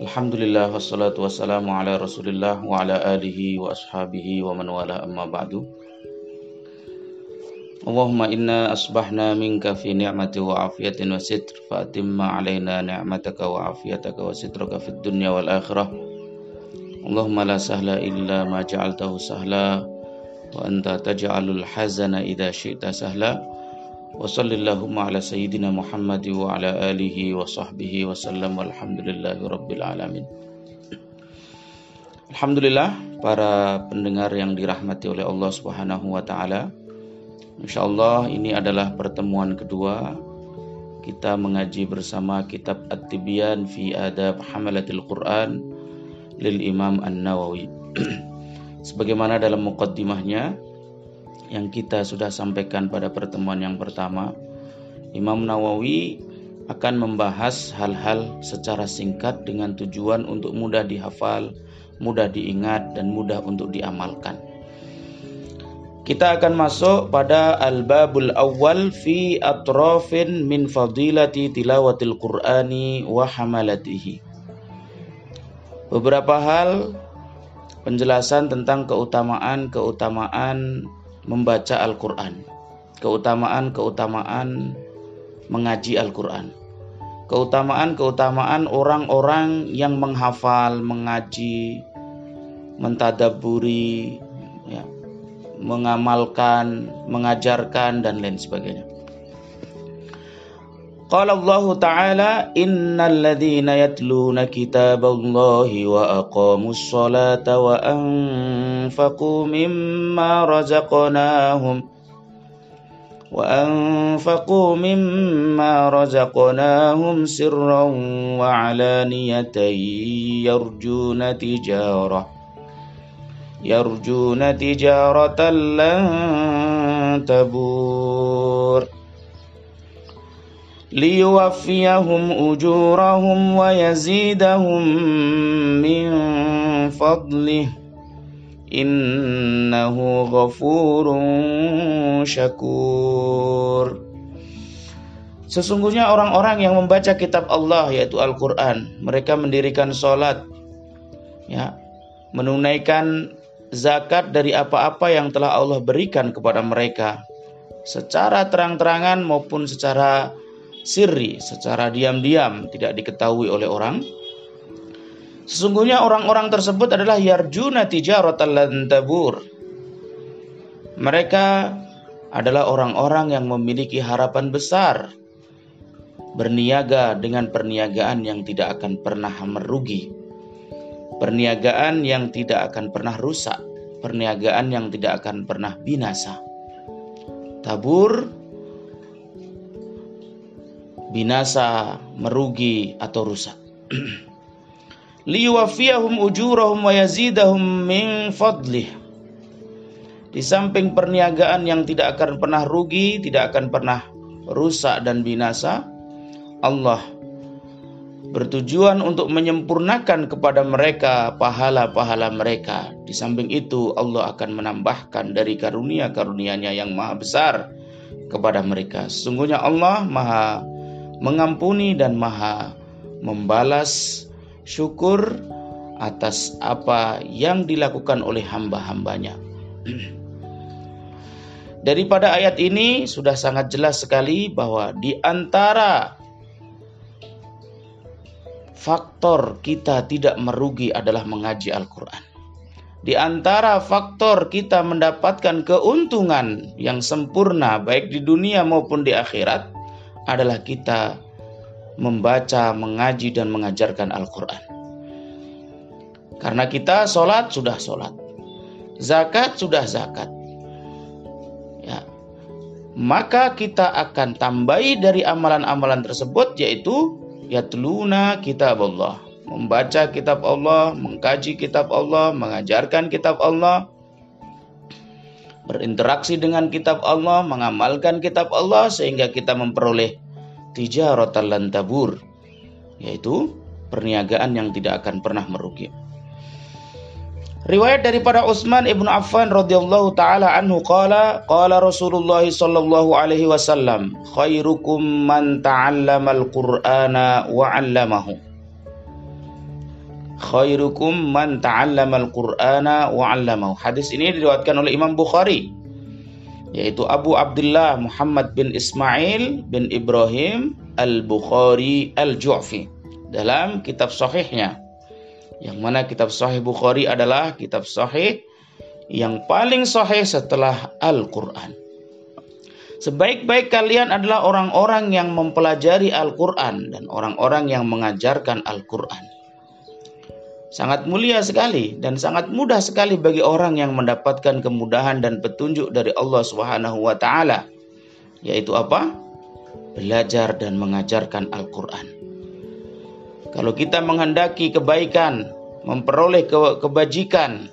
Wa ashabihi wa man wala amma ba'du Allahumma inna asbahna minka fi ni'mati wa afiyatin wa sitr fa atimma alaina ni'mataka wa afiyataka wa sitraka fid dunya wal akhirah Allahumma la sahla illa ma ja'altahu sahla wa anta taj'alul hazana idha syi'ta sahla ala sayyidina Muhammad wa ala alihi wa sahbihi wa sallam walhamdulillahi rabbil alamin. Alhamdulillah para pendengar yang dirahmati oleh Allah Subhanahu wa taala Insyaallah ini adalah pertemuan kedua kita mengaji bersama kitab At-Tibyan fi Adab Hamalatil Quran lil Imam An-Nawawi. Sebagaimana dalam muqaddimahnya yang kita sudah sampaikan pada pertemuan yang pertama, Imam Nawawi akan membahas hal-hal secara singkat dengan tujuan untuk mudah dihafal, mudah diingat, dan mudah untuk diamalkan. Kita akan masuk pada al-babul awal fi atrafin min fadilati tilawatil qur'ani wa hamalatihi. Beberapa hal penjelasan tentang keutamaan-keutamaan membaca Al-Quran, keutamaan-keutamaan mengaji Al-Quran, keutamaan-keutamaan orang-orang yang menghafal, mengaji, mentadaburi, ya, mengamalkan, mengajarkan dan lain sebagainya. Qala Allah Ta'ala innal ladzina yatluna kitaballahi wa aqamus salata wa anfaqu mimma razaqnahum wa anfaqu mimma razaqnahum sirran wa alaniyatan yarjuna tijarah yarjuna tijaratan lan tabur ليوفيهم أجورهم ويزيدهم من فضله إنه غفور شكور Sesungguhnya orang-orang yang membaca kitab Allah yaitu Al-Quran Mereka mendirikan sholat ya, Menunaikan zakat dari apa-apa yang telah Allah berikan kepada mereka Secara terang-terangan maupun secara sirri secara diam-diam tidak diketahui oleh orang. Sesungguhnya orang-orang tersebut adalah yarjuna tijaratan lan tabur. Mereka adalah orang-orang yang memiliki harapan besar berniaga dengan perniagaan yang tidak akan pernah merugi perniagaan yang tidak akan pernah rusak perniagaan yang tidak akan pernah binasa. Tabur binasa, merugi atau rusak. Liwafiyahum ujurahum wa yazidahum min fadlih. Di samping perniagaan yang tidak akan pernah rugi, tidak akan pernah rusak dan binasa, Allah bertujuan untuk menyempurnakan kepada mereka pahala-pahala mereka. Di samping itu Allah akan menambahkan dari karunia-karunia-Nya yang maha besar kepada mereka. Sesungguhnya Allah maha mengampuni dan maha membalas syukur atas apa yang dilakukan oleh hamba-hambanya. Daripada ayat ini sudah sangat jelas sekali bahwa di antara faktor kita tidak merugi adalah mengaji Al-Quran. Di antara faktor kita mendapatkan keuntungan yang sempurna baik di dunia maupun di akhirat adalah kita membaca, mengaji, dan mengajarkan Al-Quran. Karena kita sholat sudah sholat, zakat sudah zakat. Ya. Maka kita akan tambahi dari amalan-amalan tersebut yaitu yatluna kitab Allah. Membaca kitab Allah, mengkaji kitab Allah, mengajarkan kitab Allah, berinteraksi dengan kitab Allah, mengamalkan kitab Allah sehingga kita memperoleh tijaratan lan tabur yaitu perniagaan yang tidak akan pernah merugi. Riwayat daripada Utsman ibnu Affan radhiyallahu taala anhu qala qala Rasulullah sallallahu alaihi wasallam khairukum man ta'allamal qur'ana wa 'allamahu khairukum man ta'allama al-Qur'ana wa 'allamahu. Hadis ini diriwayatkan oleh Imam Bukhari yaitu Abu Abdullah Muhammad bin Ismail bin Ibrahim Al-Bukhari Al-Ju'fi dalam kitab sahihnya. Yang mana kitab sahih Bukhari adalah kitab sahih yang paling sahih setelah Al-Qur'an. Sebaik-baik kalian adalah orang-orang yang mempelajari Al-Quran dan orang-orang yang mengajarkan Al-Quran. Sangat mulia sekali dan sangat mudah sekali bagi orang yang mendapatkan kemudahan dan petunjuk dari Allah Subhanahu wa taala. Yaitu apa? Belajar dan mengajarkan Al-Qur'an. Kalau kita menghendaki kebaikan, memperoleh ke kebajikan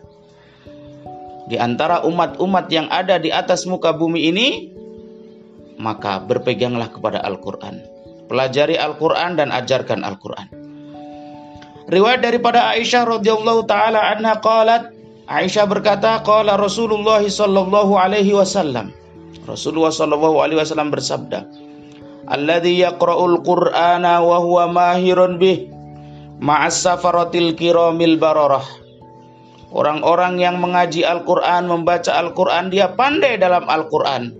di antara umat-umat yang ada di atas muka bumi ini, maka berpeganglah kepada Al-Quran. Pelajari Al-Quran dan ajarkan Al-Quran. Riwayat daripada Aisyah radhiyallahu taala anha qalat Aisyah berkata qala Rasulullah sallallahu alaihi wasallam. Rasulullah sallallahu alaihi wasallam bersabda Alladhi yaqra'ul Qur'ana wa huwa mahirun bih ma'as safaratil kiramil bararah. Orang-orang yang mengaji Al-Quran, membaca Al-Quran, dia pandai dalam Al-Quran.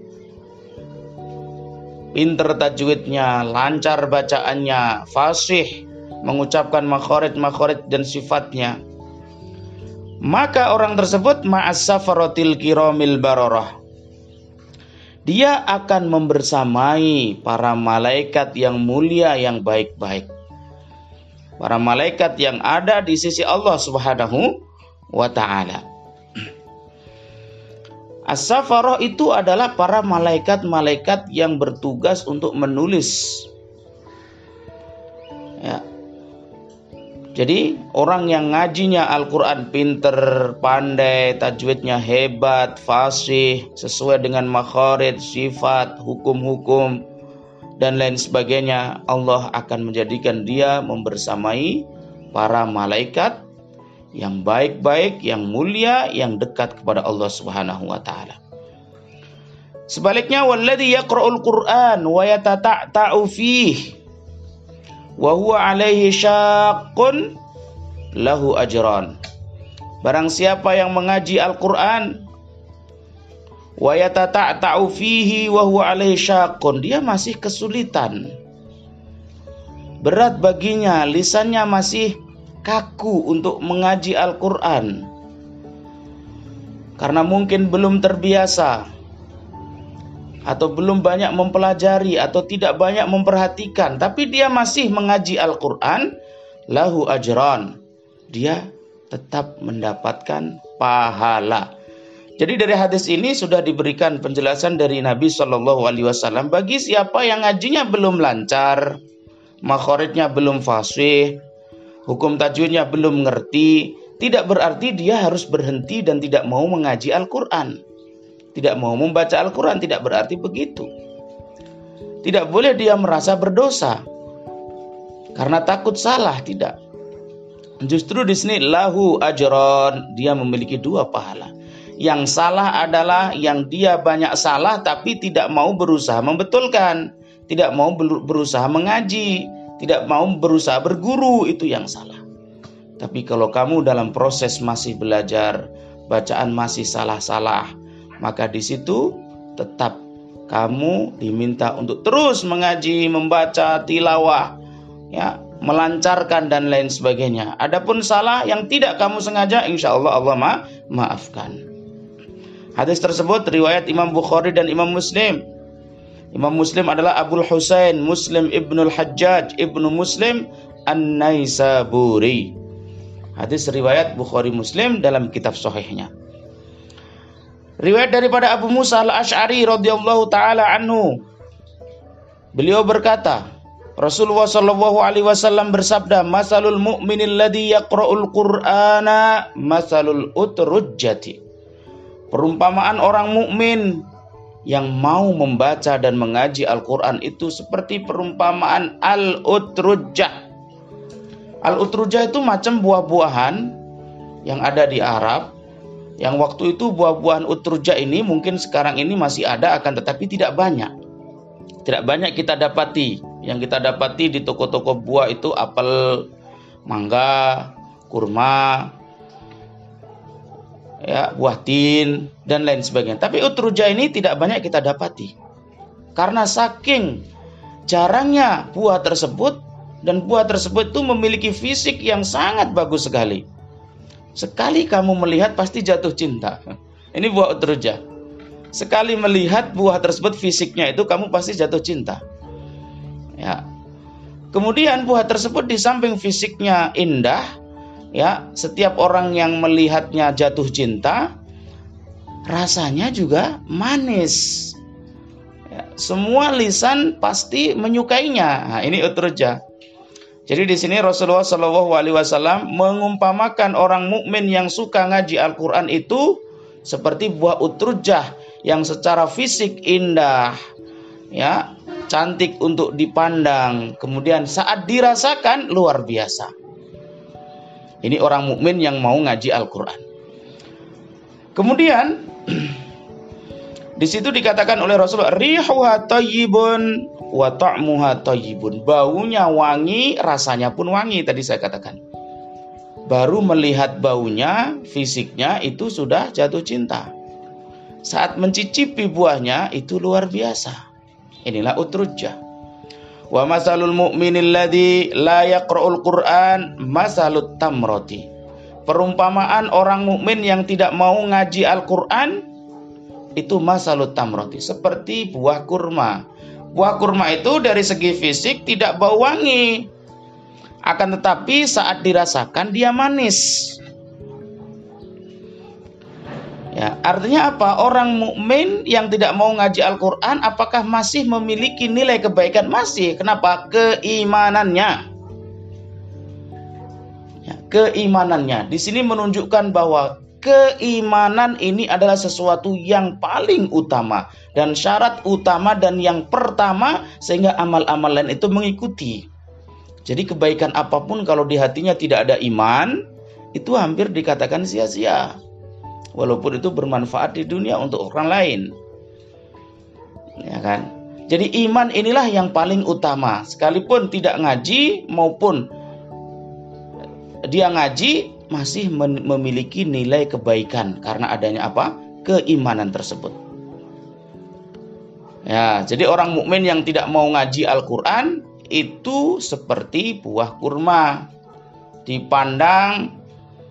Pinter tajwidnya, lancar bacaannya, fasih, mengucapkan makhorid-makhorid dan sifatnya. Maka orang tersebut ma'as-safaratil kiramil bararah. Dia akan membersamai para malaikat yang mulia yang baik-baik. Para malaikat yang ada di sisi Allah Subhanahu wa taala. As-safarah itu adalah para malaikat-malaikat yang bertugas untuk menulis. Ya. Jadi orang yang ngajinya Al-Quran pinter, pandai, tajwidnya hebat, fasih, sesuai dengan makharid, sifat, hukum-hukum, dan lain sebagainya, Allah akan menjadikan dia membersamai para malaikat yang baik-baik, yang mulia, yang dekat kepada Allah Subhanahu wa taala. Sebaliknya walladzi yaqra'ul Qur'an wa yatata'u fihi wa huwa 'alaihi syaqqun lahu ajran. Barang siapa yang mengaji Al-Qur'an wa yatata'u fihi wa huwa 'alaihi syaqqun, dia masih kesulitan. Berat baginya, lisannya masih kaku untuk mengaji Al-Quran karena mungkin belum terbiasa atau belum banyak mempelajari atau tidak banyak memperhatikan. Tapi dia masih mengaji Al-Quran lahu ajran. Dia tetap mendapatkan pahala. Jadi dari hadis ini sudah diberikan penjelasan dari Nabi Shallallahu Alaihi Wasallam bagi siapa yang ngajinya belum lancar, makhoridnya belum fasih, hukum tajwidnya belum ngerti, tidak berarti dia harus berhenti dan tidak mau mengaji Al-Quran. Tidak mau membaca Al-Quran, tidak berarti begitu. Tidak boleh dia merasa berdosa karena takut salah, tidak. Justru di sini lahu ajron, dia memiliki dua pahala. Yang salah adalah yang dia banyak salah tapi tidak mau berusaha membetulkan, tidak mau berusaha mengaji, tidak mau berusaha berguru itu yang salah. Tapi kalau kamu dalam proses masih belajar, bacaan masih salah-salah, maka di situ tetap kamu diminta untuk terus mengaji, membaca, tilawah, ya, melancarkan dan lain sebagainya. Adapun salah yang tidak kamu sengaja, insya Allah Allah ma maafkan. Hadis tersebut riwayat Imam Bukhari dan Imam Muslim Imam Muslim adalah Abu Husain Muslim Ibnul Hajjaj Ibnu Muslim An-Naisaburi. Hadis riwayat Bukhari Muslim dalam kitab sahihnya. Riwayat daripada Abu Musa Al-Asy'ari radhiyallahu taala anhu. Beliau berkata, Rasulullah sallallahu alaihi wasallam bersabda, "Masalul mu'minil ladzi yaqra'ul Qur'ana masalul utrujjati." Perumpamaan orang mukmin yang mau membaca dan mengaji Al-Quran itu seperti perumpamaan Al-Utrujah. Al-Utrujah itu macam buah-buahan yang ada di Arab. Yang waktu itu buah-buahan Utrujah ini mungkin sekarang ini masih ada akan tetapi tidak banyak. Tidak banyak kita dapati. Yang kita dapati di toko-toko buah itu apel, mangga, kurma, ya, buah tin dan lain sebagainya. Tapi utruja ini tidak banyak kita dapati. Karena saking jarangnya buah tersebut dan buah tersebut itu memiliki fisik yang sangat bagus sekali. Sekali kamu melihat pasti jatuh cinta. Ini buah utruja. Sekali melihat buah tersebut fisiknya itu kamu pasti jatuh cinta. Ya. Kemudian buah tersebut di samping fisiknya indah, ya setiap orang yang melihatnya jatuh cinta rasanya juga manis ya, semua lisan pasti menyukainya nah, ini utruja jadi di sini Rasulullah Shallallahu Alaihi Wasallam mengumpamakan orang mukmin yang suka ngaji Al-Quran itu seperti buah utrujah yang secara fisik indah, ya cantik untuk dipandang, kemudian saat dirasakan luar biasa. Ini orang mukmin yang mau ngaji Al-Qur'an. Kemudian di situ dikatakan oleh Rasulullah rihuha thayyibun wa ta'muha thayyibun. Baunya wangi, rasanya pun wangi tadi saya katakan. Baru melihat baunya, fisiknya itu sudah jatuh cinta. Saat mencicipi buahnya itu luar biasa. Inilah utrujah. Wa masalul mu'minil ladzi la yaqra'ul Qur'an masalut tamroti. Perumpamaan orang mukmin yang tidak mau ngaji Al-Qur'an itu masalut tamroti, seperti buah kurma. Buah kurma itu dari segi fisik tidak bau wangi. Akan tetapi saat dirasakan dia manis. Ya, artinya apa? Orang mukmin yang tidak mau ngaji Al-Qur'an apakah masih memiliki nilai kebaikan? Masih. Kenapa? Keimanannya. Ya, keimanannya. Di sini menunjukkan bahwa keimanan ini adalah sesuatu yang paling utama dan syarat utama dan yang pertama sehingga amal-amal lain itu mengikuti. Jadi kebaikan apa pun kalau di hatinya tidak ada iman, itu hampir dikatakan sia-sia walaupun itu bermanfaat di dunia untuk orang lain. Ya kan? Jadi iman inilah yang paling utama. Sekalipun tidak ngaji maupun dia ngaji masih memiliki nilai kebaikan karena adanya apa? keimanan tersebut. Ya, jadi orang mukmin yang tidak mau ngaji Al-Qur'an itu seperti buah kurma. Dipandang,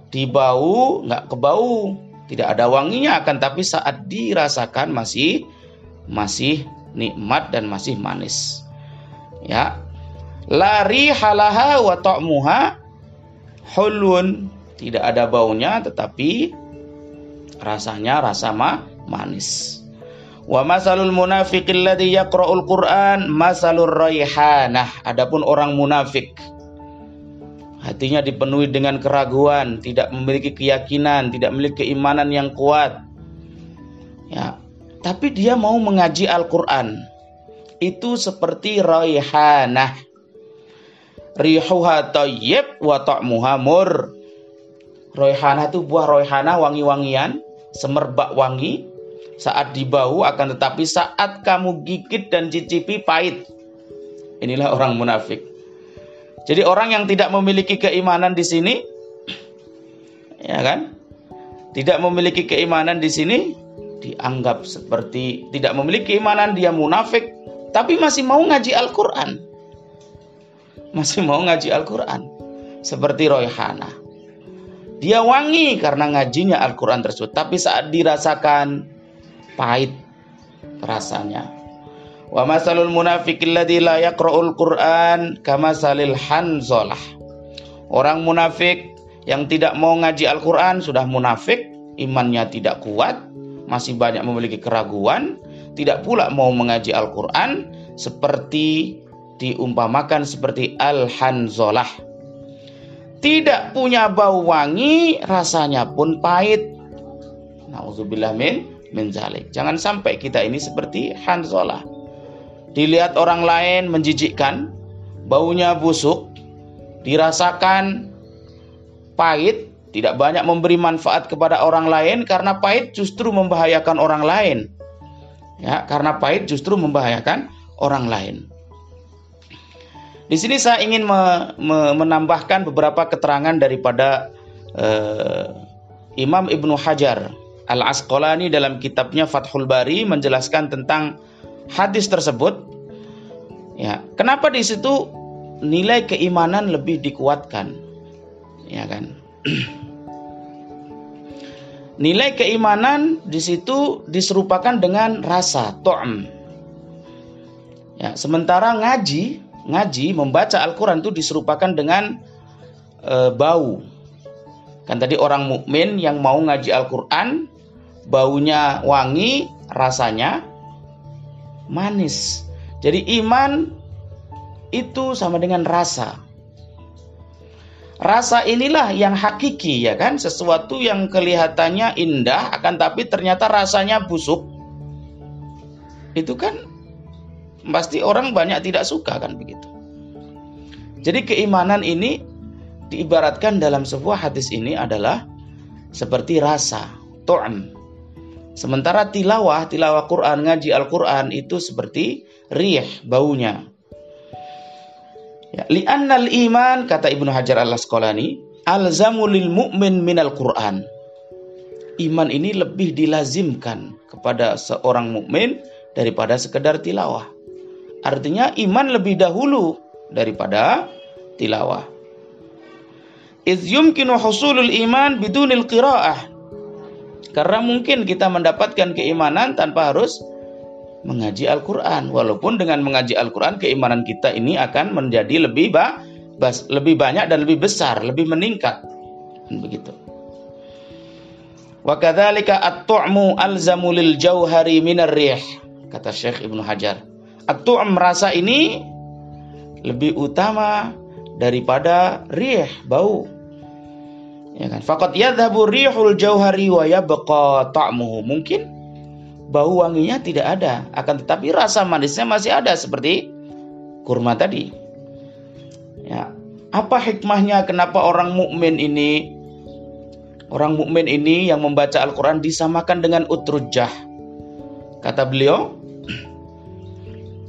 dibau, nggak kebau tidak ada wanginya akan tapi saat dirasakan masih masih nikmat dan masih manis. Ya. Lari halaha wa ta'muha hulun. Tidak ada baunya tetapi rasanya rasa ma manis. Wa masalul munafiqil ladzi yaqra'ul Qur'an masalur raihanah. Adapun orang munafik hatinya dipenuhi dengan keraguan, tidak memiliki keyakinan, tidak memiliki keimanan yang kuat. Ya, tapi dia mau mengaji Al-Qur'an. Itu seperti raihanah. Rihuha thayyib wa ta'muha mur. Raihanah itu buah raihanah wangi-wangian, semerbak wangi. Saat dibau akan tetapi saat kamu gigit dan cicipi pahit. Inilah orang munafik. Jadi orang yang tidak memiliki keimanan di sini ya kan? Tidak memiliki keimanan di sini dianggap seperti tidak memiliki keimanan dia munafik tapi masih mau ngaji Al-Qur'an. Masih mau ngaji Al-Qur'an. Seperti Royhana. Dia wangi karena ngajinya Al-Qur'an tersebut, tapi saat dirasakan pahit rasanya Wa masalul munafiqil ladzi la yaqra'ul Qur'an kama salil hanzalah. Orang munafik yang tidak mau ngaji Al-Qur'an sudah munafik, imannya tidak kuat, masih banyak memiliki keraguan, tidak pula mau mengaji Al-Qur'an seperti diumpamakan seperti al-hanzalah. Tidak punya bau wangi, rasanya pun pahit. Nauzubillah min zalik. Jangan sampai kita ini seperti Hanzalah dilihat orang lain menjijikkan, baunya busuk, dirasakan pahit, tidak banyak memberi manfaat kepada orang lain karena pahit justru membahayakan orang lain. Ya, karena pahit justru membahayakan orang lain. Di sini saya ingin me, me, menambahkan beberapa keterangan daripada uh, Imam Ibnu Hajar Al Asqalani dalam kitabnya Fathul Bari menjelaskan tentang hadis tersebut. Ya, kenapa di situ nilai keimanan lebih dikuatkan? Ya kan? nilai keimanan di situ diserupakan dengan rasa to'am. Ya, sementara ngaji ngaji membaca Al-Quran itu diserupakan dengan e, bau. Kan tadi orang mukmin yang mau ngaji Al-Quran baunya wangi, rasanya manis. Jadi iman itu sama dengan rasa. Rasa inilah yang hakiki ya kan, sesuatu yang kelihatannya indah akan tapi ternyata rasanya busuk. Itu kan pasti orang banyak tidak suka kan begitu. Jadi keimanan ini diibaratkan dalam sebuah hadis ini adalah seperti rasa, tu'am. Sementara tilawah, tilawah Quran, ngaji Al-Quran itu seperti rih, baunya. Ya, li'annal iman, kata Ibnu Hajar al-Asqalani, alzamu lil mu'min minal Quran. Iman ini lebih dilazimkan kepada seorang mukmin daripada sekedar tilawah. Artinya iman lebih dahulu daripada tilawah. Iz yumkinu husulul iman bidunil qiraah. Karena mungkin kita mendapatkan keimanan tanpa harus mengaji Al-Qur'an. Walaupun dengan mengaji Al-Qur'an keimanan kita ini akan menjadi lebih ba bas, lebih banyak dan lebih besar, lebih meningkat. Begitu. Wa kadzalika at-tu'mu alzamu lil jauhari minar rih. Kata Syekh Ibnu Hajar. At-tu'am rasa ini lebih utama daripada rih bau. Ya kan? Faqat yadhabu rihul jauhari wa yabqa ta'muhu. Mungkin bau wanginya tidak ada, akan tetapi rasa manisnya masih ada seperti kurma tadi. Ya. Apa hikmahnya kenapa orang mukmin ini orang mukmin ini yang membaca Al-Qur'an disamakan dengan utrujah? Kata beliau,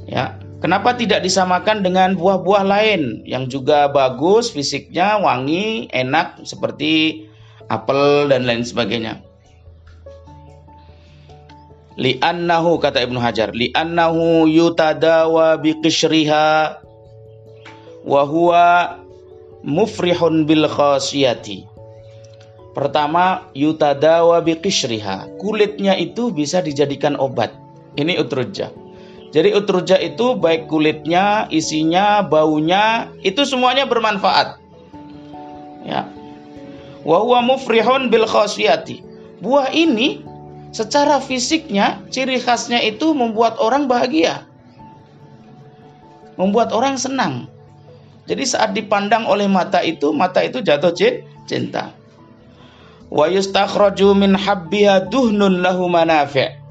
Ya, kenapa tidak disamakan dengan buah-buah lain yang juga bagus fisiknya, wangi, enak seperti apel dan lain sebagainya? Li'annahu kata Ibnu Hajar, li'annahu yutadawa biqishriha wa huwa mufrihun bil khasiyati. Pertama, yutadawa biqishriha. Kulitnya itu bisa dijadikan obat. Ini utrujah. Jadi utruja itu baik kulitnya, isinya, baunya, itu semuanya bermanfaat. Ya. Wa huwa mufrihun bil khasiyati. Buah ini secara fisiknya ciri khasnya itu membuat orang bahagia. Membuat orang senang. Jadi saat dipandang oleh mata itu, mata itu jatuh cinta. Wa yustakhraju min habbiha duhnun lahu manafi'.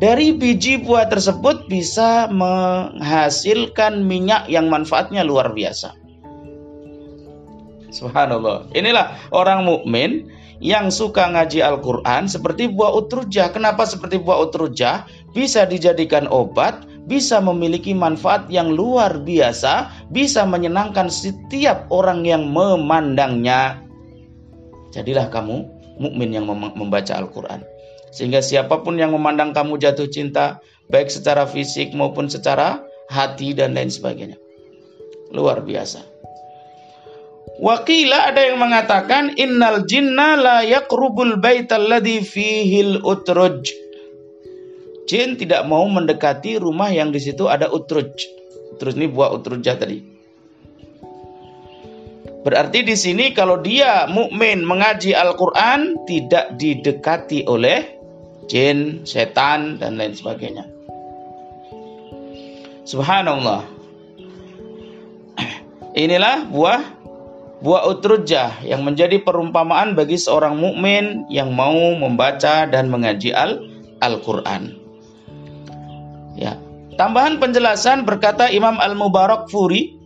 Dari biji buah tersebut bisa menghasilkan minyak yang manfaatnya luar biasa. Subhanallah. Inilah orang mukmin yang suka ngaji Al-Qur'an seperti buah utrujah. Kenapa seperti buah utrujah? Bisa dijadikan obat, bisa memiliki manfaat yang luar biasa, bisa menyenangkan setiap orang yang memandangnya. Jadilah kamu mukmin yang membaca Al-Qur'an. Sehingga siapa pun yang memandang kamu jatuh cinta, baik secara fisik maupun secara hati dan lain sebagainya. Luar biasa. Wakila ada yang mengatakan innal jinna la yaqrubul baital ladzi fihil utruj. Jin tidak mau mendekati rumah yang di situ ada utruj. Utruj ini buah utrujah tadi. Berarti di sini kalau dia mukmin mengaji Al-Qur'an tidak didekati oleh jin, setan dan lain sebagainya. Subhanallah. Inilah buah buah utrujah yang menjadi perumpamaan bagi seorang mukmin yang mau membaca dan mengaji Al Al-Qur'an. Ya. Tambahan penjelasan berkata Imam Al-Mubarak Furi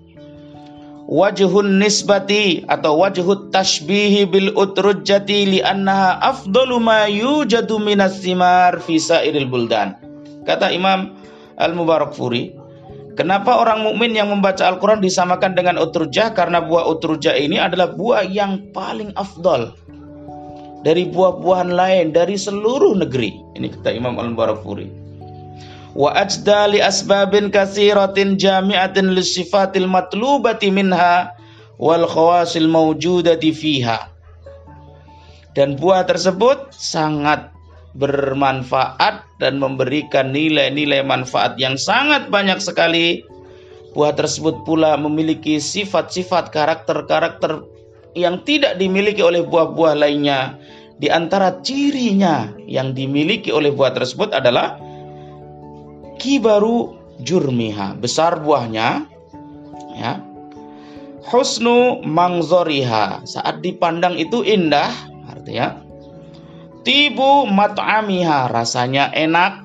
wajhun nisbati atau wajhut tashbihi bil utrujjati li annaha afdalu ma yujadu minas simar fi sairil buldan. Kata Imam Al-Mubarak Furi, Kenapa orang mukmin yang membaca Al-Quran disamakan dengan utrujah? Karena buah utrujah ini adalah buah yang paling afdol dari buah-buahan lain dari seluruh negeri. Ini kata Imam Al-Barakuri. Wa ajda li asbabin katsiratin jami'atin sifatil matlubati minha wal khawasil mawjudati fiha. Dan buah tersebut sangat bermanfaat dan memberikan nilai-nilai manfaat yang sangat banyak sekali. Buah tersebut pula memiliki sifat-sifat karakter-karakter yang tidak dimiliki oleh buah-buah lainnya. Di antara cirinya yang dimiliki oleh buah tersebut adalah kibaru jurmiha, besar buahnya, ya. Husnu mangzoriha, saat dipandang itu indah, artinya Tibu mat'amiha rasanya enak,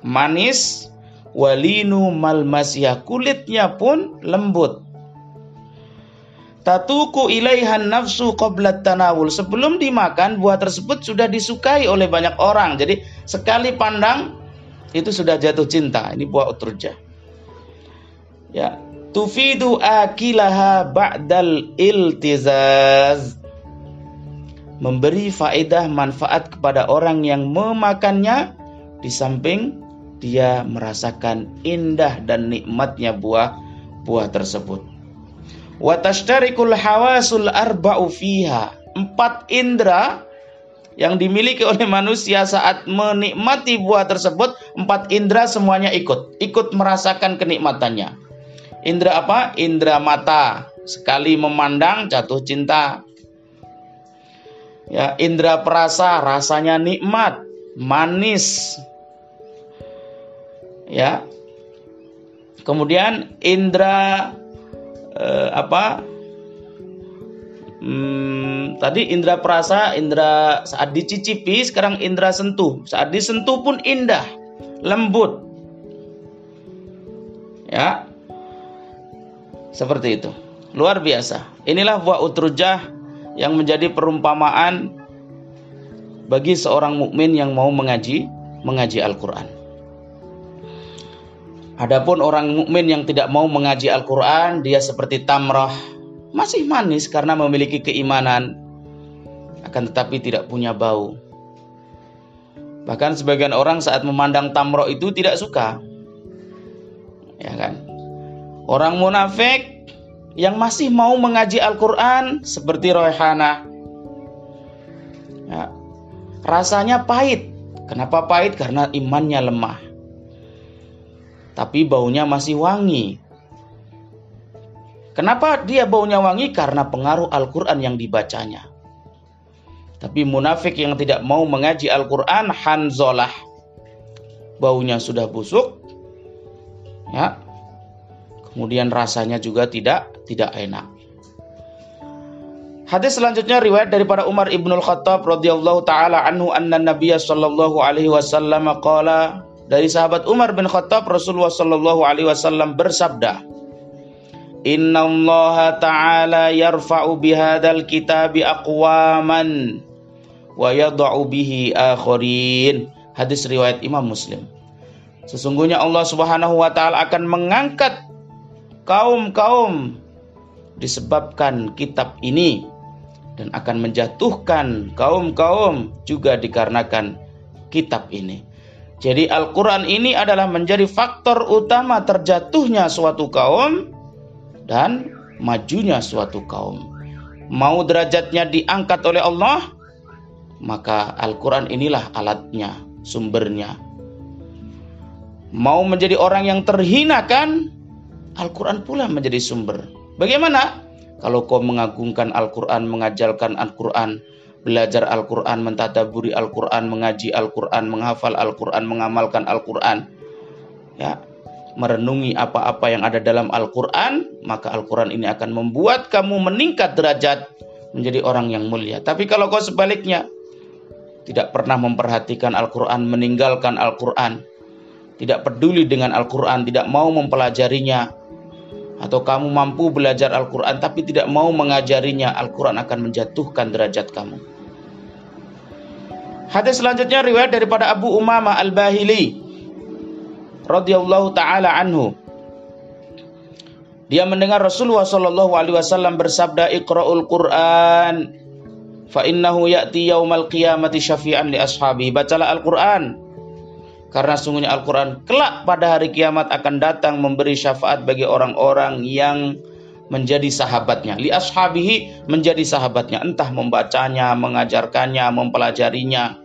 manis, walinu malmasya kulitnya pun lembut. Tatuku ilaihan nafsu qablat tanawul. Sebelum dimakan, buah tersebut sudah disukai oleh banyak orang. Jadi sekali pandang itu sudah jatuh cinta. Ini buah uturja. Ya, tufidu akilaha ba'dal iltizaz memberi faedah manfaat kepada orang yang memakannya di samping dia merasakan indah dan nikmatnya buah buah tersebut. Wa tashtarikul hawasul arba'u fiha. Empat indera yang dimiliki oleh manusia saat menikmati buah tersebut, empat indera semuanya ikut, ikut merasakan kenikmatannya. Indra apa? Indra mata. Sekali memandang jatuh cinta ya indera perasa rasanya nikmat manis ya kemudian indera eh, apa hmm, tadi indera perasa indera saat dicicipi sekarang indera sentuh. Saat disentuh pun indah lembut. Ya. Seperti itu. Luar biasa. Inilah buah utrujah yang menjadi perumpamaan bagi seorang mukmin yang mau mengaji mengaji Al-Qur'an. Adapun orang mukmin yang tidak mau mengaji Al-Qur'an, dia seperti tamrah, masih manis karena memiliki keimanan akan tetapi tidak punya bau. Bahkan sebagian orang saat memandang tamroh itu tidak suka. Ya kan? Orang munafik yang masih mau mengaji Al-Quran seperti Rohana. Ya, rasanya pahit. Kenapa pahit? Karena imannya lemah. Tapi baunya masih wangi. Kenapa dia baunya wangi? Karena pengaruh Al-Quran yang dibacanya. Tapi munafik yang tidak mau mengaji Al-Quran, hanzolah. Baunya sudah busuk. Ya, kemudian rasanya juga tidak tidak enak. Hadis selanjutnya riwayat daripada Umar ibnul Khattab radhiyallahu taala anhu anna Nabiya sallallahu alaihi wasallam qala dari sahabat Umar bin Khattab Rasulullah sallallahu alaihi wasallam bersabda Inna Allah ta'ala yarfa'u bihadal kitabi aqwaman wa yad'u bihi akharin. Hadis riwayat Imam Muslim. Sesungguhnya Allah Subhanahu wa taala akan mengangkat kaum-kaum disebabkan kitab ini dan akan menjatuhkan kaum-kaum juga dikarenakan kitab ini. Jadi Al-Quran ini adalah menjadi faktor utama terjatuhnya suatu kaum dan majunya suatu kaum. Mau derajatnya diangkat oleh Allah, maka Al-Quran inilah alatnya, sumbernya. Mau menjadi orang yang terhinakan, Al-Quran pula menjadi sumber. Bagaimana? Kalau kau mengagungkan Al-Quran, mengajarkan Al-Quran, belajar Al-Quran, mentadaburi Al-Quran, mengaji Al-Quran, menghafal Al-Quran, mengamalkan Al-Quran, ya, merenungi apa-apa yang ada dalam Al-Quran, maka Al-Quran ini akan membuat kamu meningkat derajat menjadi orang yang mulia. Tapi kalau kau sebaliknya, tidak pernah memperhatikan Al-Quran, meninggalkan Al-Quran, tidak peduli dengan Al-Quran, tidak mau mempelajarinya, atau kamu mampu belajar Al-Quran tapi tidak mau mengajarinya, Al-Quran akan menjatuhkan derajat kamu. Hadis selanjutnya riwayat daripada Abu Umamah Al-Bahili radhiyallahu taala anhu. Dia mendengar Rasulullah Shallallahu alaihi wasallam bersabda Iqra'ul Qur'an fa innahu ya'ti yaumal qiyamati syafi'an li ashabi. Bacalah Al-Qur'an. Karena sungguhnya Al-Qur'an kelak pada hari kiamat akan datang memberi syafaat bagi orang-orang yang menjadi sahabatnya. Li ashabihi menjadi sahabatnya, entah membacanya, mengajarkannya, mempelajarinya,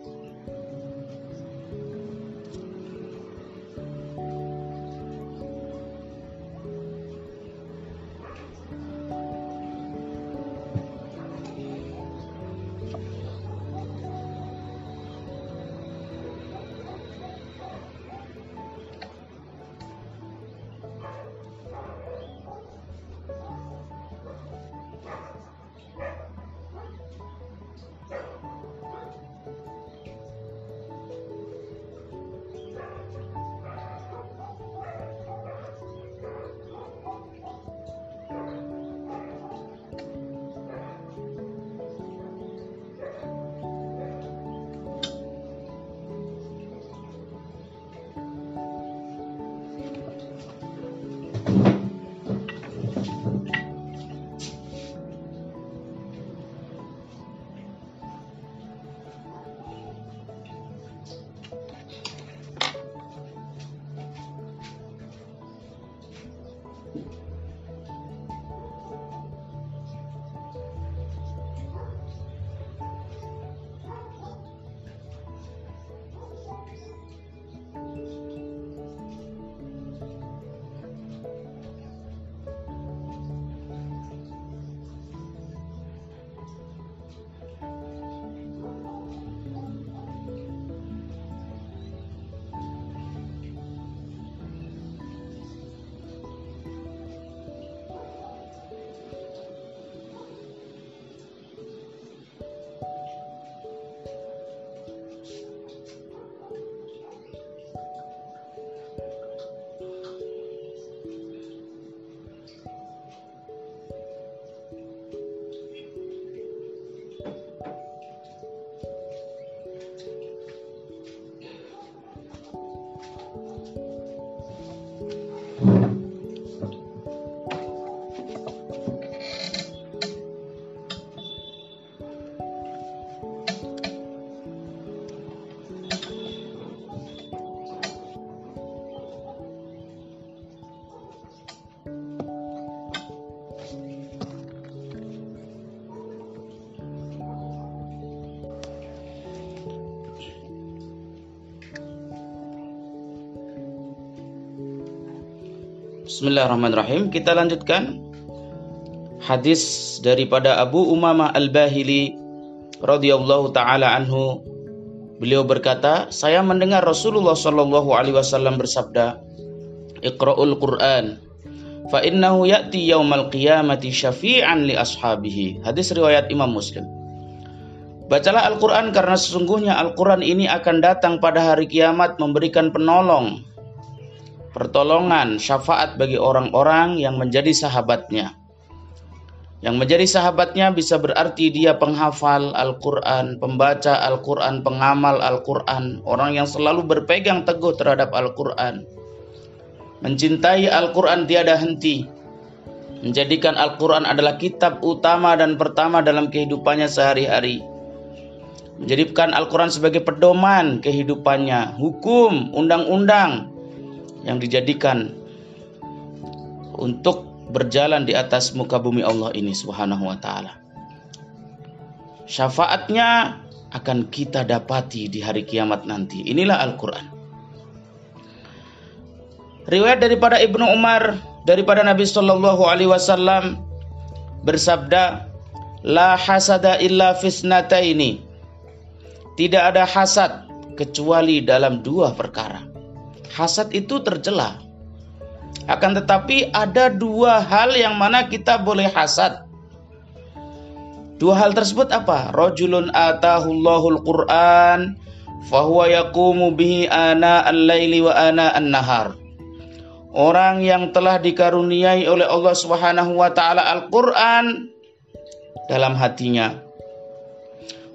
Bismillahirrahmanirrahim. Kita lanjutkan hadis daripada Abu Umamah Al-Bahili radhiyallahu taala anhu. Beliau berkata, saya mendengar Rasulullah shallallahu alaihi wasallam bersabda, "Iqra'ul Qur'an, fa innahu ya'ti yaumal qiyamati syafi'an li ashabihi." Hadis riwayat Imam Muslim. Bacalah Al-Quran karena sesungguhnya Al-Quran ini akan datang pada hari kiamat memberikan penolong pertolongan, syafaat bagi orang-orang yang menjadi sahabatnya. Yang menjadi sahabatnya bisa berarti dia penghafal Al-Quran, pembaca Al-Quran, pengamal Al-Quran, orang yang selalu berpegang teguh terhadap Al-Quran. Mencintai Al-Quran tiada henti, menjadikan Al-Quran adalah kitab utama dan pertama dalam kehidupannya sehari-hari. Menjadikan Al-Quran sebagai pedoman kehidupannya, hukum, undang-undang, yang dijadikan untuk berjalan di atas muka bumi Allah ini subhanahu wa ta'ala. Syafaatnya akan kita dapati di hari kiamat nanti. Inilah Al-Quran. Riwayat daripada Ibnu Umar daripada Nabi Shallallahu Alaihi Wasallam bersabda, La hasada illa fisnata ini. Tidak ada hasad kecuali dalam dua perkara. Hasad itu tercela. Akan tetapi ada dua hal yang mana kita boleh hasad. Dua hal tersebut apa? Rajulun atahullahul Qur'an fahuwa yaqumu bihi ana al-laili wa ana an-nahar. Orang yang telah dikaruniai oleh Allah Subhanahu wa taala Al-Qur'an dalam hatinya.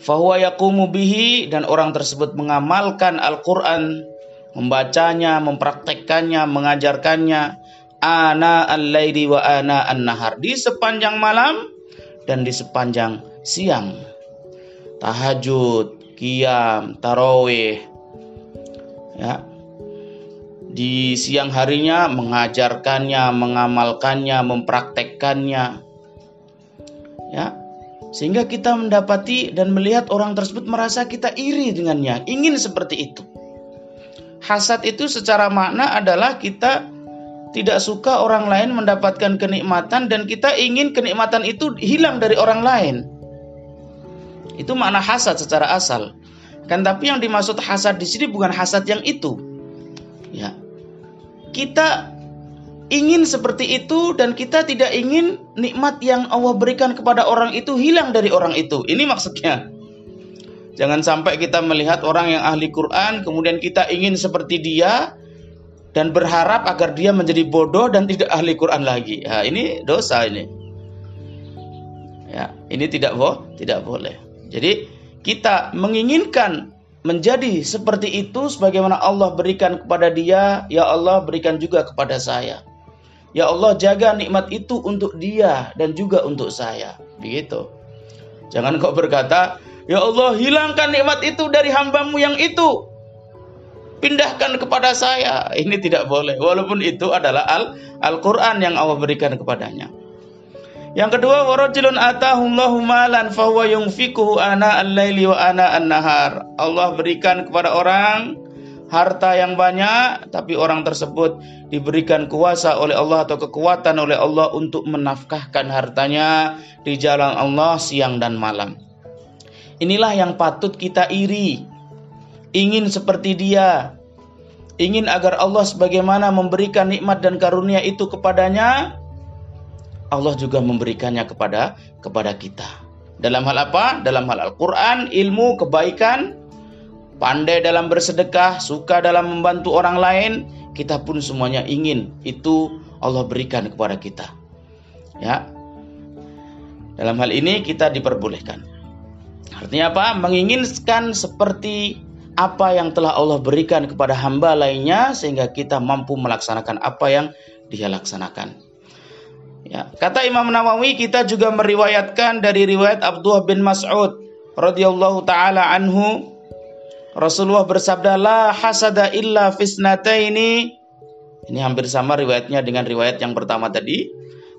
Fahuwa yaqumu bihi dan orang tersebut mengamalkan Al-Qur'an membacanya, mempraktekkannya, mengajarkannya ana al-laili wa ana an-nahar di sepanjang malam dan di sepanjang siang. Tahajud, qiyam, tarawih. Ya. Di siang harinya mengajarkannya, mengamalkannya, mempraktekkannya. Ya. Sehingga kita mendapati dan melihat orang tersebut merasa kita iri dengannya, ingin seperti itu. Hasad itu secara makna adalah kita tidak suka orang lain mendapatkan kenikmatan dan kita ingin kenikmatan itu hilang dari orang lain. Itu makna hasad secara asal. Kan tapi yang dimaksud hasad di sini bukan hasad yang itu. Ya. Kita ingin seperti itu dan kita tidak ingin nikmat yang Allah berikan kepada orang itu hilang dari orang itu. Ini maksudnya. Jangan sampai kita melihat orang yang ahli Quran, kemudian kita ingin seperti dia, dan berharap agar dia menjadi bodoh dan tidak ahli Quran lagi. Ya, ini dosa ini. Ya, ini tidak boh, tidak boleh. Jadi kita menginginkan menjadi seperti itu sebagaimana Allah berikan kepada dia, ya Allah berikan juga kepada saya. Ya Allah jaga nikmat itu untuk dia dan juga untuk saya. Begitu. Jangan kau berkata, Ya Allah, hilangkan nikmat itu dari hambamu yang itu. Pindahkan kepada saya. Ini tidak boleh. Walaupun itu adalah Al-Quran yang Allah berikan kepadanya. Yang kedua, warajulun atahullahu malan fahuwa yunfikuhu ana al-laili wa ana an-nahar. Allah berikan kepada orang harta yang banyak, tapi orang tersebut diberikan kuasa oleh Allah atau kekuatan oleh Allah untuk menafkahkan hartanya di jalan Allah siang dan malam. Inilah yang patut kita iri. Ingin seperti dia. Ingin agar Allah sebagaimana memberikan nikmat dan karunia itu kepadanya, Allah juga memberikannya kepada kepada kita. Dalam hal apa? Dalam hal Al-Qur'an, ilmu, kebaikan, pandai dalam bersedekah, suka dalam membantu orang lain, kita pun semuanya ingin itu Allah berikan kepada kita. Ya. Dalam hal ini kita diperbolehkan. Artinya apa? Menginginkan seperti apa yang telah Allah berikan kepada hamba lainnya sehingga kita mampu melaksanakan apa yang dia laksanakan. Ya, kata Imam Nawawi kita juga meriwayatkan dari riwayat Abdullah bin Mas'ud radhiyallahu taala anhu Rasulullah bersabda la hasada illa fisnataini ini hampir sama riwayatnya dengan riwayat yang pertama tadi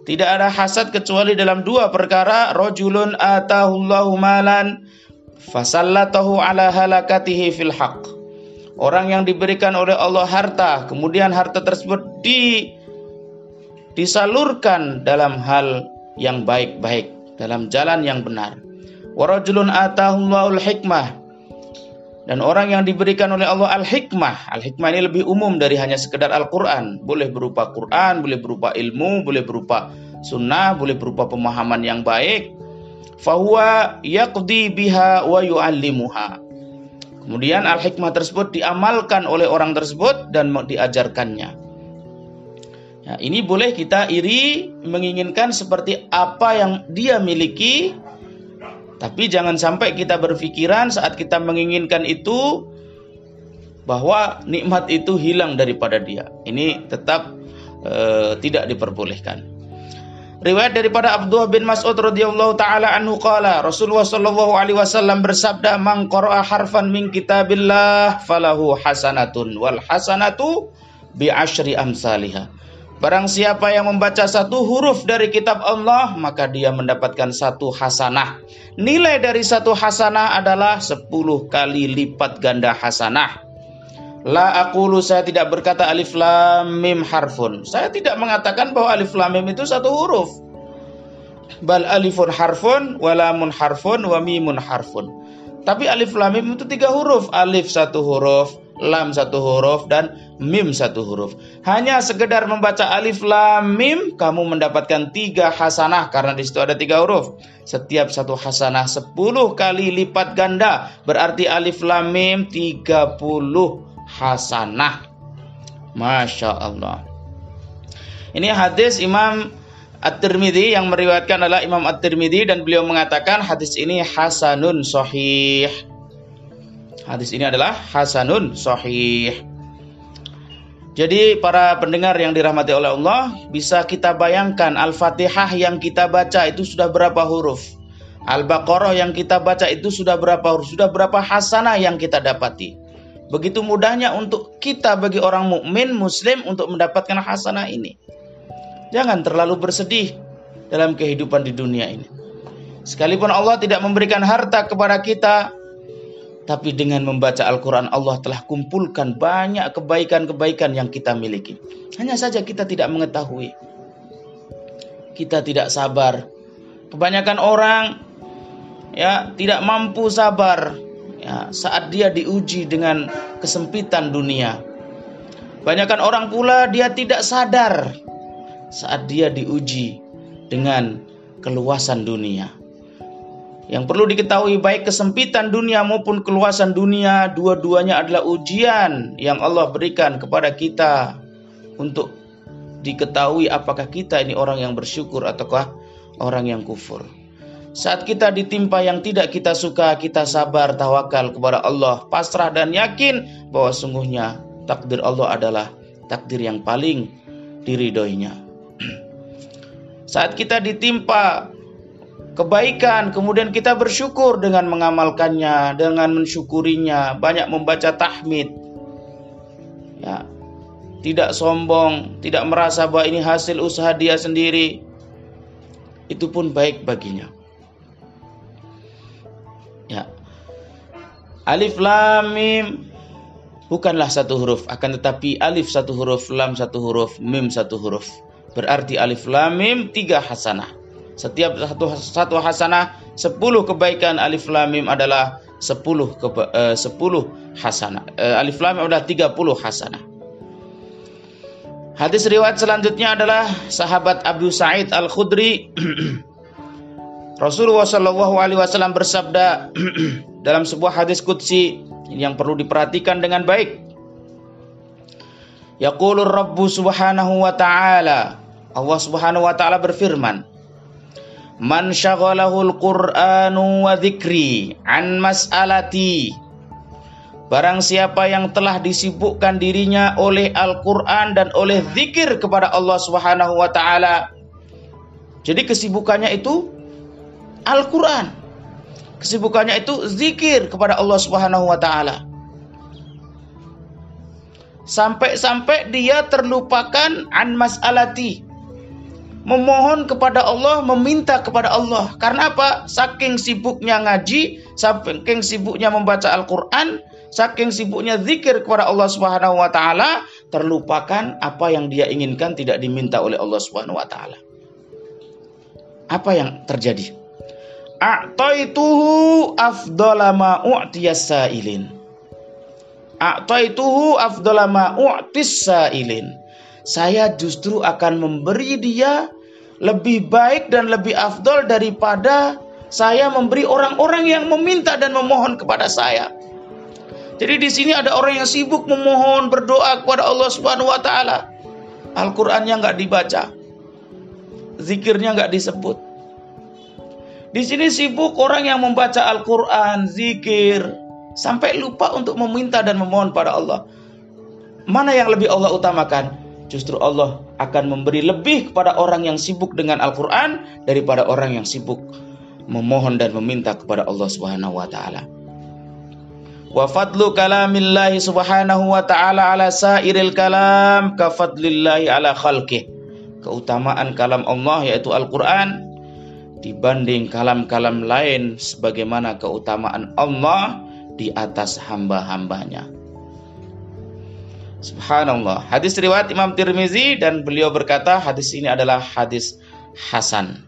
tidak ada hasad kecuali dalam dua perkara. Rojulun atahullahu malan fasallatahu ala halakatihi fil haq. Orang yang diberikan oleh Allah harta, kemudian harta tersebut di disalurkan dalam hal yang baik-baik, dalam jalan yang benar. Warajulun atahullahul hikmah dan orang yang diberikan oleh Allah al-hikmah. Al-hikmah ini lebih umum dari hanya sekedar Al-Quran. Boleh berupa Quran, boleh berupa ilmu, boleh berupa sunnah, boleh berupa pemahaman yang baik. Fahuwa yaqdi biha wa yu'allimuha. Kemudian al-hikmah tersebut diamalkan oleh orang tersebut dan diajarkannya. Ya, ini boleh kita iri menginginkan seperti apa yang dia miliki tapi jangan sampai kita berpikiran saat kita menginginkan itu bahwa nikmat itu hilang daripada dia. Ini tetap e, tidak diperbolehkan. Riwayat daripada Abdullah bin Mas'ud radhiyallahu taala anhu qala Rasulullah sallallahu alaihi wasallam bersabda man qara'a harfan min kitabillah falahu hasanatun wal hasanatu bi asyri amsalihah. Barang siapa yang membaca satu huruf dari kitab Allah, maka dia mendapatkan satu hasanah. Nilai dari satu hasanah adalah sepuluh kali lipat ganda hasanah. La aqulu saya tidak berkata alif lam mim harfun. Saya tidak mengatakan bahwa alif lam mim itu satu huruf. Bal alifun harfun, walamun harfun, wa mimun harfun. Tapi alif lam mim itu tiga huruf. Alif satu huruf, lam satu huruf dan mim satu huruf. Hanya sekedar membaca alif lam mim kamu mendapatkan tiga hasanah karena di situ ada tiga huruf. Setiap satu hasanah sepuluh kali lipat ganda berarti alif lam mim tiga puluh hasanah. Masya Allah. Ini hadis Imam At-Tirmidzi yang meriwayatkan adalah Imam At-Tirmidzi dan beliau mengatakan hadis ini hasanun sahih. Hadis ini adalah hasanun sahih. Jadi para pendengar yang dirahmati oleh Allah, bisa kita bayangkan Al-Fatihah yang kita baca itu sudah berapa huruf? Al-Baqarah yang kita baca itu sudah berapa huruf? Sudah berapa hasanah yang kita dapati? Begitu mudahnya untuk kita bagi orang mukmin muslim untuk mendapatkan hasanah ini. Jangan terlalu bersedih dalam kehidupan di dunia ini. Sekalipun Allah tidak memberikan harta kepada kita, tapi dengan membaca Al-Quran Allah telah kumpulkan banyak kebaikan-kebaikan yang kita miliki. Hanya saja kita tidak mengetahui. Kita tidak sabar. Kebanyakan orang ya tidak mampu sabar ya, saat dia diuji dengan kesempitan dunia. Kebanyakan orang pula dia tidak sadar saat dia diuji dengan keluasan dunia. Yang perlu diketahui baik kesempitan dunia maupun keluasan dunia dua-duanya adalah ujian yang Allah berikan kepada kita untuk diketahui apakah kita ini orang yang bersyukur ataukah orang yang kufur. Saat kita ditimpa yang tidak kita suka, kita sabar, tawakal kepada Allah, pasrah dan yakin bahwa sungguhnya takdir Allah adalah takdir yang paling diridhoinya. Saat kita ditimpa kebaikan, kemudian kita bersyukur dengan mengamalkannya, dengan mensyukurinya, banyak membaca tahmid. Ya. Tidak sombong, tidak merasa bahwa ini hasil usaha dia sendiri. Itu pun baik baginya. Ya. Alif lam mim bukanlah satu huruf, akan tetapi alif satu huruf, lam satu huruf, mim satu huruf. Berarti alif lam mim tiga hasanah. Setiap satu satu hasanah, sepuluh kebaikan alif lam mim adalah sepuluh keba, uh, sepuluh hasanah. Uh, alif lam mim adalah tiga puluh hasanah. Hadis riwayat selanjutnya adalah sahabat Abu Sa'id Al-Khudri Rasulullah Shallallahu alaihi wasallam bersabda dalam sebuah hadis qudsi yang perlu diperhatikan dengan baik. Yaqulur Rabbu Subhanahu wa taala Allah Subhanahu wa taala berfirman Man syaghalahul Qur'anu wa dzikri an mas'alati Barang siapa yang telah disibukkan dirinya oleh Al-Qur'an dan oleh zikir kepada Allah Subhanahu wa taala. Jadi kesibukannya itu Al-Qur'an. Kesibukannya itu zikir kepada Allah Subhanahu wa taala. Sampai-sampai dia terlupakan an mas'alati memohon kepada Allah, meminta kepada Allah. Karena apa? Saking sibuknya ngaji, saking sibuknya membaca Al-Qur'an, saking sibuknya zikir kepada Allah Subhanahu wa taala, terlupakan apa yang dia inginkan tidak diminta oleh Allah Subhanahu wa taala. Apa yang terjadi? A'taituhu afdala ma. A'taituhu saya justru akan memberi dia lebih baik dan lebih afdol daripada saya memberi orang-orang yang meminta dan memohon kepada saya. Jadi di sini ada orang yang sibuk memohon berdoa kepada Allah Subhanahu wa taala. Al-Qur'annya nggak dibaca. Zikirnya nggak disebut. Di sini sibuk orang yang membaca Al-Qur'an, zikir, sampai lupa untuk meminta dan memohon pada Allah. Mana yang lebih Allah utamakan? Justru Allah akan memberi lebih kepada orang yang sibuk dengan Al-Quran daripada orang yang sibuk memohon dan meminta kepada Allah Subhanahu wa taala. Wa fadlu kalamillahi subhanahu wa ta'ala ala sairil kalam ka fadlillahi ala khalqih. Keutamaan kalam Allah yaitu Al-Quran dibanding kalam-kalam lain sebagaimana keutamaan Allah di atas hamba-hambanya. Subhanallah. Hadis riwayat Imam Tirmizi dan beliau berkata hadis ini adalah hadis hasan.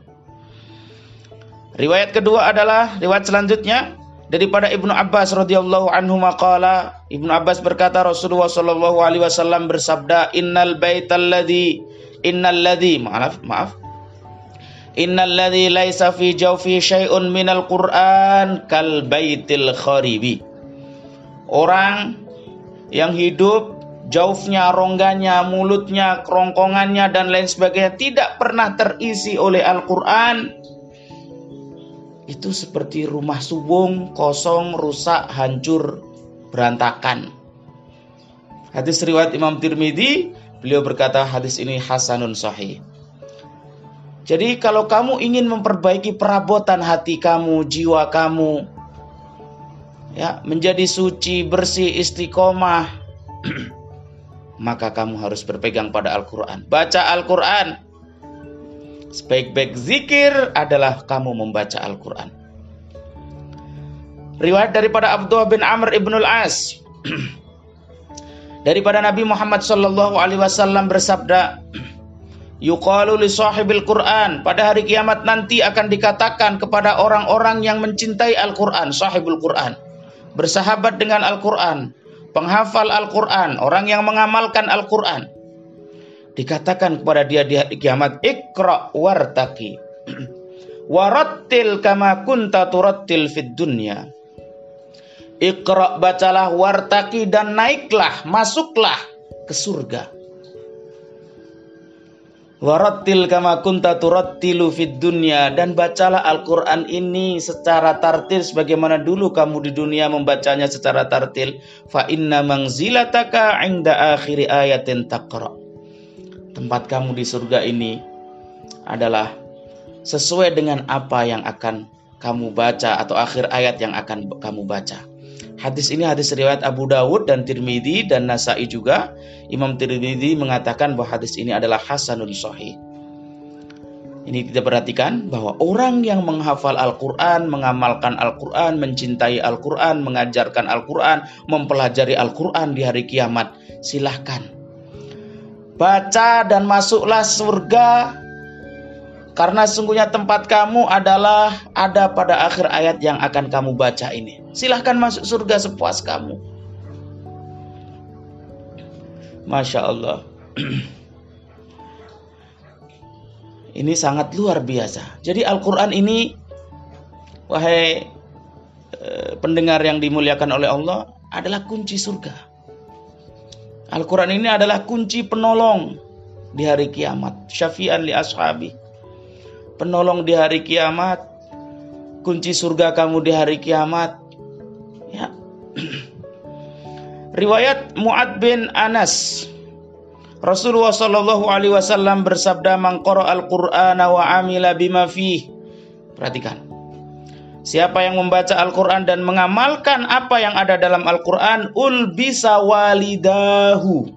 Riwayat kedua adalah riwayat selanjutnya daripada Ibnu Abbas radhiyallahu anhu maqala Ibnu Abbas berkata Rasulullah sallallahu alaihi wasallam bersabda innal baital ladzi innal ladzi maaf maaf innal ladzi laisa fi jawfi syai'un minal qur'an kal baitil kharibi orang yang hidup jaufnya, rongganya, mulutnya, kerongkongannya, dan lain sebagainya tidak pernah terisi oleh Al-Quran, itu seperti rumah subung, kosong, rusak, hancur, berantakan. Hadis riwayat Imam Tirmidzi, beliau berkata hadis ini hasanun sahih. Jadi kalau kamu ingin memperbaiki perabotan hati kamu, jiwa kamu, ya menjadi suci, bersih, istiqomah, maka kamu harus berpegang pada Al-Quran. Baca Al-Quran. Sebaik-baik zikir adalah kamu membaca Al-Quran. Riwayat daripada Abdullah bin Amr ibnul As. daripada Nabi Muhammad sallallahu alaihi wasallam bersabda, Yuqalu li sahibil Quran. Pada hari kiamat nanti akan dikatakan kepada orang-orang yang mencintai Al-Quran, sahibul Quran. Bersahabat dengan Al-Quran. Penghafal Al-Quran. Orang yang mengamalkan Al-Quran. Dikatakan kepada dia di hari kiamat, Iqra wartaki. Warattil kama kunta turattil fid dunya. Iqra bacalah wartaki dan naiklah, masuklah ke surga Warattil kama kunta turattilu fid dunya dan bacalah Al-Qur'an ini secara tartil sebagaimana dulu kamu di dunia membacanya secara tartil fa inna manzilataka 'inda akhiri ayatin taqra. Tempat kamu di surga ini adalah sesuai dengan apa yang akan kamu baca atau akhir ayat yang akan kamu baca. Hadis ini hadis riwayat Abu Dawud dan Tirmidzi dan Nasai juga. Imam Tirmidzi mengatakan bahwa hadis ini adalah hasanun sahih. Ini kita perhatikan bahwa orang yang menghafal Al-Quran, mengamalkan Al-Quran, mencintai Al-Quran, mengajarkan Al-Quran, mempelajari Al-Quran di hari kiamat. Silahkan. Baca dan masuklah surga karena sungguhnya tempat kamu adalah ada pada akhir ayat yang akan kamu baca ini. Silahkan masuk surga sepuas kamu. Masya Allah. ini sangat luar biasa. Jadi Al-Quran ini, wahai eh, pendengar yang dimuliakan oleh Allah, adalah kunci surga. Al-Quran ini adalah kunci penolong di hari kiamat. Syafi'an li ashabi penolong di hari kiamat, kunci surga kamu di hari kiamat. Ya. Riwayat Muad bin Anas Rasulullah Shallallahu Alaihi Wasallam bersabda mangkoro al Quran wa amila bima fih. Perhatikan. Siapa yang membaca Al-Quran dan mengamalkan apa yang ada dalam Al-Quran, ul bisa walidahu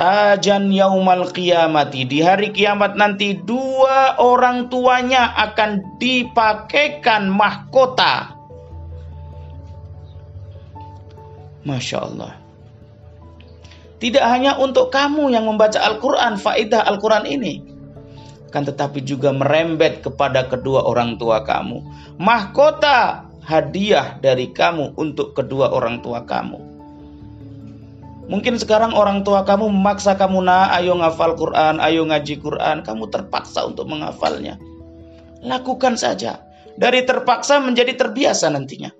tajan yaumal qiyamati. Di hari kiamat nanti dua orang tuanya akan dipakaikan mahkota. Masya Allah. Tidak hanya untuk kamu yang membaca Al-Quran faidah Al-Quran ini. Kan tetapi juga merembet kepada kedua orang tua kamu. Mahkota hadiah dari kamu untuk kedua orang tua kamu Mungkin sekarang orang tua kamu memaksa kamu nah ayo ngafal Quran, ayo ngaji Quran, kamu terpaksa untuk menghafalnya. Lakukan saja. Dari terpaksa menjadi terbiasa nantinya.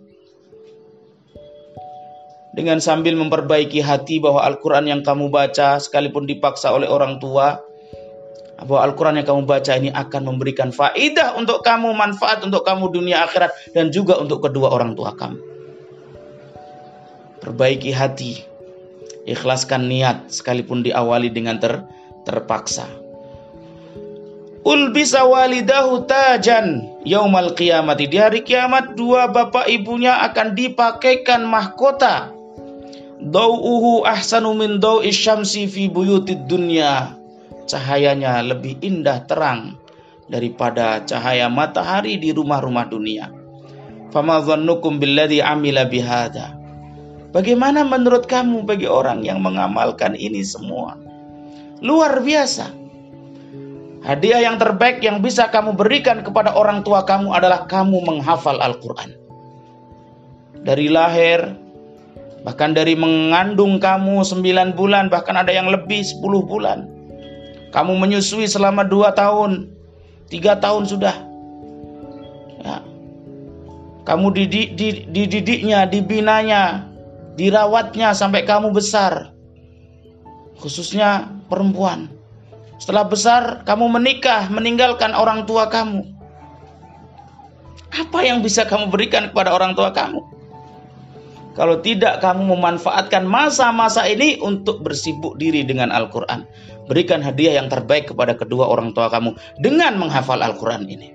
Dengan sambil memperbaiki hati bahwa Al-Quran yang kamu baca sekalipun dipaksa oleh orang tua, bahwa Al-Quran yang kamu baca ini akan memberikan faidah untuk kamu, manfaat untuk kamu dunia akhirat, dan juga untuk kedua orang tua kamu. Perbaiki hati, Ikhlaskan niat sekalipun diawali dengan ter, terpaksa. Ul bisa walidahu tajan yaumal qiyamati. Di hari kiamat dua bapak ibunya akan dipakaikan mahkota. Dau'uhu ahsanu min dau'i syamsi fi buyutid dunya. Cahayanya lebih indah terang daripada cahaya matahari di rumah-rumah dunia. Fama dhannukum billadhi amila bihada. Bagaimana menurut kamu bagi orang yang mengamalkan ini semua? Luar biasa. Hadiah yang terbaik yang bisa kamu berikan kepada orang tua kamu adalah kamu menghafal Al-Quran. Dari lahir, bahkan dari mengandung kamu 9 bulan, bahkan ada yang lebih 10 bulan. Kamu menyusui selama 2 tahun, 3 tahun sudah. Ya. Kamu didik, dididiknya, dibinanya, dirawatnya sampai kamu besar. Khususnya perempuan. Setelah besar, kamu menikah, meninggalkan orang tua kamu. Apa yang bisa kamu berikan kepada orang tua kamu? kalau tidak kamu memanfaatkan masa-masa ini untuk bersibuk diri dengan Al-Quran. Berikan hadiah yang terbaik kepada kedua orang tua kamu dengan menghafal Al-Quran ini.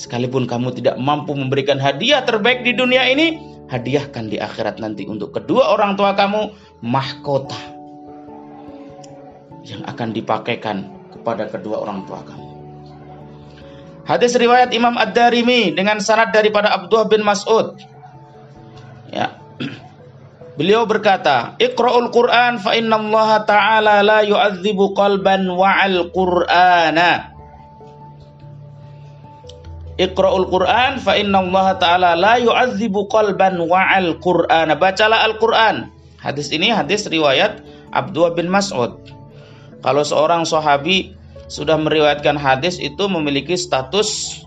Sekalipun kamu tidak mampu memberikan hadiah terbaik di dunia ini, hadiahkan di akhirat nanti untuk kedua orang tua kamu mahkota yang akan dipakaikan kepada kedua orang tua kamu. Hadis riwayat Imam Ad-Darimi dengan sanad daripada Abdullah bin Mas'ud. Ya. Beliau berkata, "Iqra'ul Qur'an fa inna Allah Ta'ala la yu'adzibu qalban wa'al Qur'ana." Iqra'ul Qur'an fa inna Allah Ta'ala la yu'adzibu qalban wa'al Qur'an. Bacalah Al-Qur'an. Hadis ini hadis riwayat Abdullah bin Mas'ud. Kalau seorang sahabi sudah meriwayatkan hadis itu memiliki status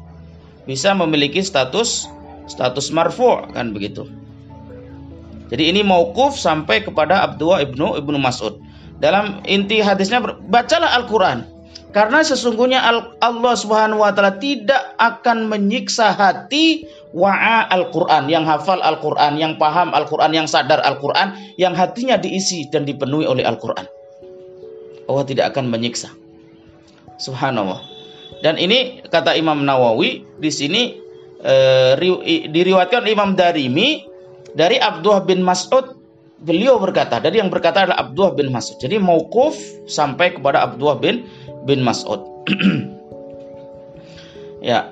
bisa memiliki status status marfu kan begitu. Jadi ini mauquf sampai kepada Abdullah ibnu ibnu Mas'ud. Dalam inti hadisnya bacalah Al-Quran. Karena sesungguhnya Allah Subhanahu wa taala tidak akan menyiksa hati wa'a Al-Qur'an, yang hafal Al-Qur'an, yang paham Al-Qur'an, yang sadar Al-Qur'an, yang hatinya diisi dan dipenuhi oleh Al-Qur'an. Allah tidak akan menyiksa. Subhanallah. Dan ini kata Imam Nawawi di sini eh, diriwatkan Imam Darimi dari Abdullah bin Mas'ud beliau berkata, dari yang berkata adalah Abdullah bin Mas'ud. Jadi mauquf sampai kepada Abdullah bin bin Mas'ud. ya.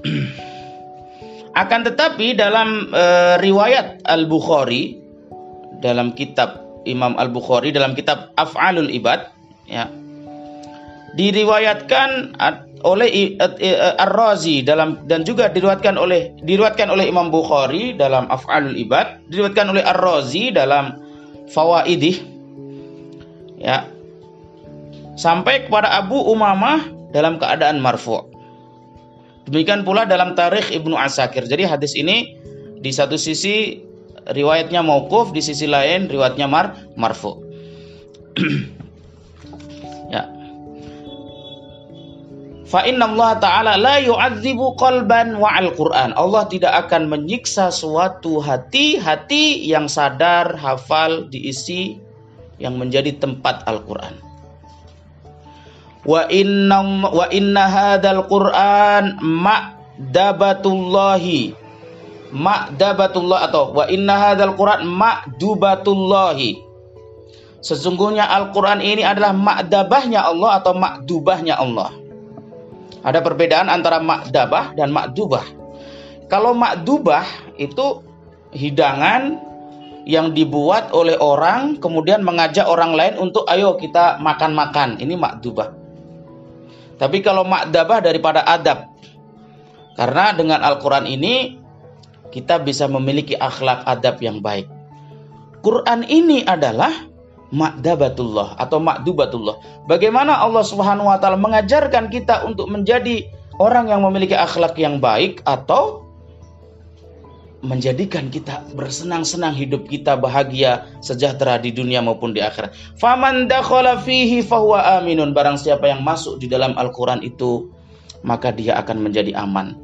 Akan tetapi dalam e, riwayat Al-Bukhari dalam kitab Imam Al-Bukhari dalam kitab Af'alul Ibad ya. Diriwayatkan oleh Ar-Razi dalam dan juga diriwayatkan oleh diriwayatkan oleh Imam Bukhari dalam Af'alul Ibad, diriwayatkan oleh Ar-Razi dalam Fawaidih ya sampai kepada Abu Umamah dalam keadaan marfu. Demikian pula dalam tarikh Ibnu Asakir. Jadi hadis ini di satu sisi riwayatnya mauquf, di sisi lain riwayatnya mar marfu. ya. Fa inna Allah Ta'ala la yu'adzibu qalban wa'al Qur'an. Allah tidak akan menyiksa suatu hati, hati yang sadar, hafal, diisi, yang menjadi tempat Al-Quran wa inna wa inna hadzal qur'an ma'dabatullahi ma'dabatullah atau wa inna hadzal qur'an ma'dubatullahi Sesungguhnya Al-Quran ini adalah ma'dabahnya Allah atau ma'dubahnya Allah. Ada perbedaan antara ma'dabah dan ma'dubah. Kalau ma'dubah itu hidangan yang dibuat oleh orang kemudian mengajak orang lain untuk ayo kita makan-makan. Ini ma'dubah. Tapi kalau makdabah daripada adab. Karena dengan Al-Quran ini kita bisa memiliki akhlak adab yang baik. Quran ini adalah makdabatullah atau makdubatullah. Bagaimana Allah Subhanahu wa taala mengajarkan kita untuk menjadi orang yang memiliki akhlak yang baik atau menjadikan kita bersenang-senang hidup kita bahagia sejahtera di dunia maupun di akhirat. Faman dakhala fihi fahuwa aminun barang siapa yang masuk di dalam Al-Qur'an itu maka dia akan menjadi aman.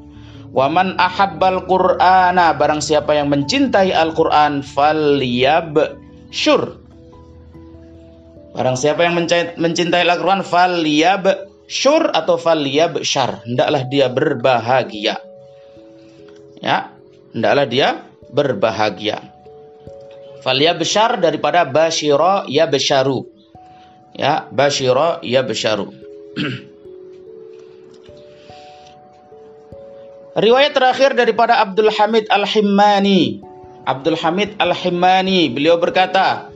Waman ahabbal Qur'ana barang siapa yang mencintai Al-Qur'an falyab syur. Barang siapa yang mencintai Al-Qur'an falyab syur atau falyab syar. Hendaklah dia berbahagia. Ya, hendaklah dia berbahagia. Falia besar daripada basyira ya besharu. Ya, basyira ya besharu. Riwayat terakhir daripada Abdul Hamid Al-Himmani. Abdul Hamid Al-Himmani, beliau berkata,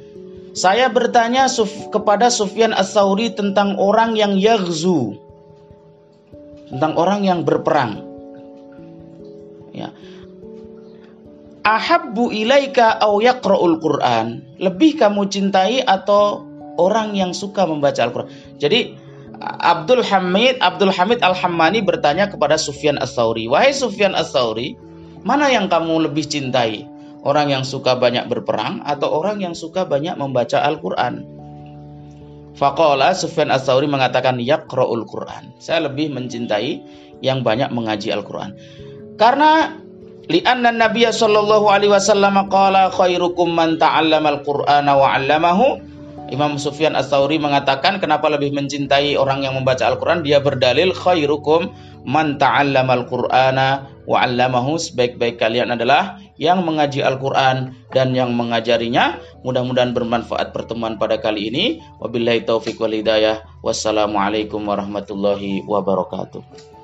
saya bertanya suf, kepada Sufyan As-Sauri tentang orang yang yaghzu. Tentang orang yang berperang. Ya ahabbu ilaika au yaqra'ul Qur'an? Lebih kamu cintai atau orang yang suka membaca Al-Qur'an? Jadi Abdul Hamid Abdul Hamid Al-Hammani bertanya kepada Sufyan Ats-Tsauri, "Wahai Sufyan Ats-Tsauri, mana yang kamu lebih cintai? Orang yang suka banyak berperang atau orang yang suka banyak membaca Al-Qur'an?" Faqala Sufyan Ats-Tsauri mengatakan yaqra'ul Qur'an. Saya lebih mencintai yang banyak mengaji Al-Qur'an. Karena Lianna Nabiya sallallahu alaihi wasallam qala khairukum man ta'allamal Qur'ana wa 'allamahu. Imam Sufyan Ats-Tsauri mengatakan kenapa lebih mencintai orang yang membaca Al-Qur'an? Dia berdalil khairukum man ta'allamal Qur'ana wa 'allamahu. Sebaik-baik kalian adalah yang mengaji Al-Qur'an dan yang mengajarinya. Mudah-mudahan bermanfaat pertemuan pada kali ini. Wabillahi taufik wal hidayah. Wassalamualaikum warahmatullahi wabarakatuh.